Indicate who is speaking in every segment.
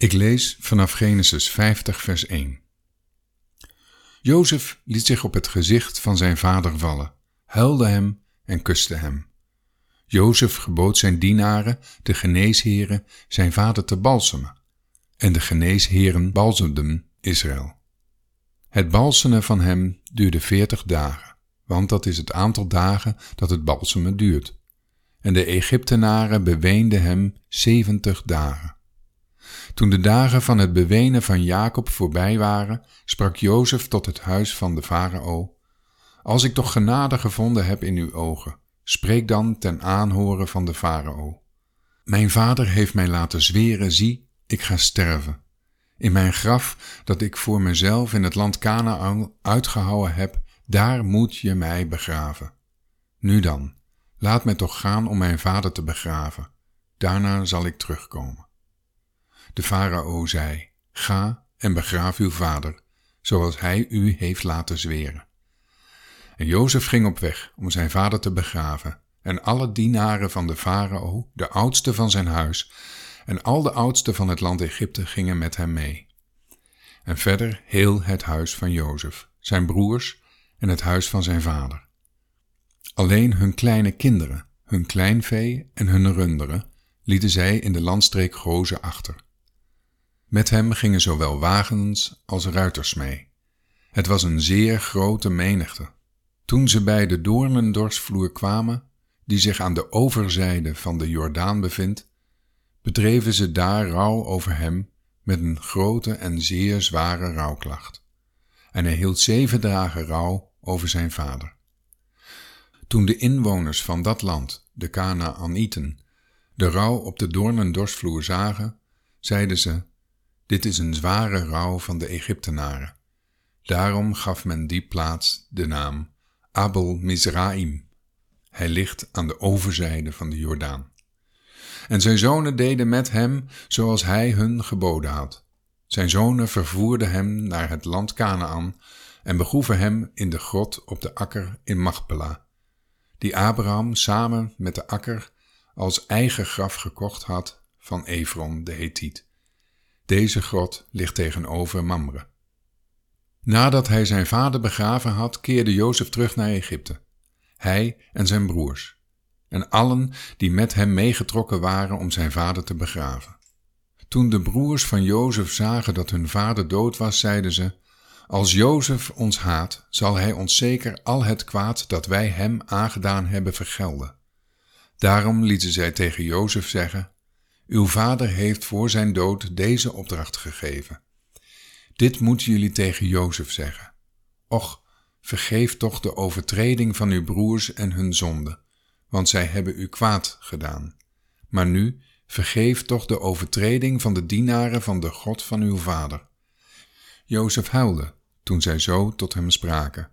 Speaker 1: Ik lees vanaf Genesis 50, vers 1. Jozef liet zich op het gezicht van zijn vader vallen, huilde hem en kuste hem. Jozef gebood zijn dienaren, de geneesheren, zijn vader te balsemen. En de geneesheren balsemden Israël. Het balsenen van hem duurde veertig dagen, want dat is het aantal dagen dat het balsemen duurt. En de Egyptenaren beweenden hem zeventig dagen. Toen de dagen van het bewenen van Jacob voorbij waren, sprak Jozef tot het huis van de farao: Als ik toch genade gevonden heb in uw ogen, spreek dan ten aanhoren van de farao. Mijn vader heeft mij laten zweren: zie, ik ga sterven. In mijn graf, dat ik voor mezelf in het land Canaan uitgehouwen heb, daar moet je mij begraven. Nu dan, laat mij toch gaan om mijn vader te begraven. Daarna zal ik terugkomen. De farao zei: Ga en begraaf uw vader, zoals hij u heeft laten zweren. En Jozef ging op weg om zijn vader te begraven, en alle dienaren van de farao, de oudste van zijn huis, en al de oudsten van het land Egypte gingen met hem mee. En verder heel het huis van Jozef, zijn broers en het huis van zijn vader. Alleen hun kleine kinderen, hun kleinvee en hun runderen lieten zij in de landstreek Gozen achter. Met hem gingen zowel wagens als ruiters mee. Het was een zeer grote menigte. Toen ze bij de doornendorsvloer kwamen, die zich aan de overzijde van de Jordaan bevindt, bedreven ze daar rouw over hem met een grote en zeer zware rouwklacht. En hij hield zeven dagen rouw over zijn vader. Toen de inwoners van dat land, de Kanaanieten, de rouw op de doornendorsvloer zagen, zeiden ze: Dit is een zware rouw van de Egyptenaren. Daarom gaf men die plaats de naam Abel Mizraim. Hij ligt aan de overzijde van de Jordaan. En zijn zonen deden met hem zoals hij hun geboden had. Zijn zonen vervoerden hem naar het land Canaan en begroeven hem in de grot op de akker in Machpela, die Abraham samen met de akker als eigen graf gekocht had van Efron de Hethiet. Deze grot ligt tegenover Mamre. Nadat hij zijn vader begraven had, keerde Jozef terug naar Egypte, hij en zijn broers, en allen die met hem meegetrokken waren om zijn vader te begraven. Toen de broers van Jozef zagen dat hun vader dood was, zeiden ze: Als Jozef ons haat, zal hij ons zeker al het kwaad dat wij hem aangedaan hebben vergelden. Daarom lieten zij tegen Jozef zeggen: Uw vader heeft voor zijn dood deze opdracht gegeven. Dit moeten jullie tegen Jozef zeggen. Och, vergeef toch de overtreding van uw broers en hun zonde, want zij hebben u kwaad gedaan. Maar nu, vergeef toch de overtreding van de dienaren van de God van uw vader. Jozef huilde toen zij zo tot hem spraken.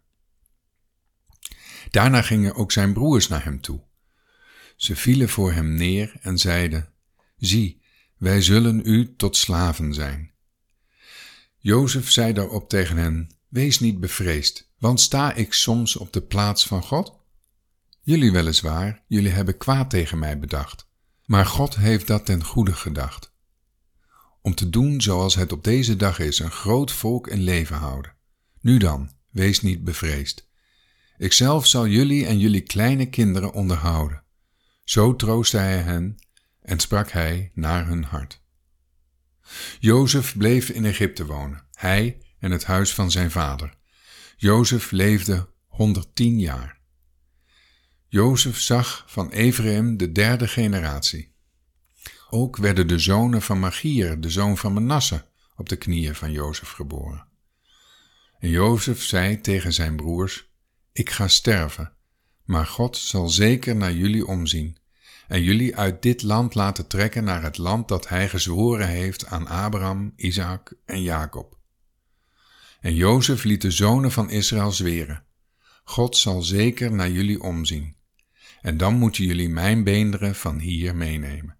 Speaker 1: Daarna gingen ook zijn broers naar hem toe. Ze vielen voor hem neer en zeiden: Zie, wij zullen u tot slaven zijn. Jozef zei daarop tegen hen: Wees niet bevreesd, want sta ik soms op de plaats van God? Jullie weliswaar, jullie hebben kwaad tegen mij bedacht, maar God heeft dat ten goede gedacht. Om te doen zoals het op deze dag is, een groot volk in leven houden. Nu dan, wees niet bevreesd. Ikzelf zal jullie en jullie kleine kinderen onderhouden. Zo troostte hij hen en sprak hij naar hun hart. Jozef bleef in Egypte wonen, hij en het huis van zijn vader. Jozef leefde 110 jaar. Jozef zag van Ephraim de derde generatie. Ook werden de zonen van Magier, de zoon van Manasse, op de knieën van Jozef geboren. En Jozef zei tegen zijn broers: Ik ga sterven, maar God zal zeker naar jullie omzien en jullie uit dit land laten trekken naar het land dat hij gezworen heeft aan Abraham, Isaac en Jacob. En Jozef liet de zonen van Israël zweren: God zal zeker naar jullie omzien, en dan moeten jullie mijn beenderen van hier meenemen.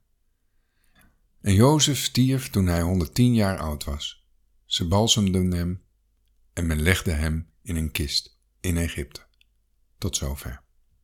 Speaker 1: En Jozef stierf toen hij 110 jaar oud was. Ze balsemden hem en men legde hem in een kist in Egypte. Tot zover.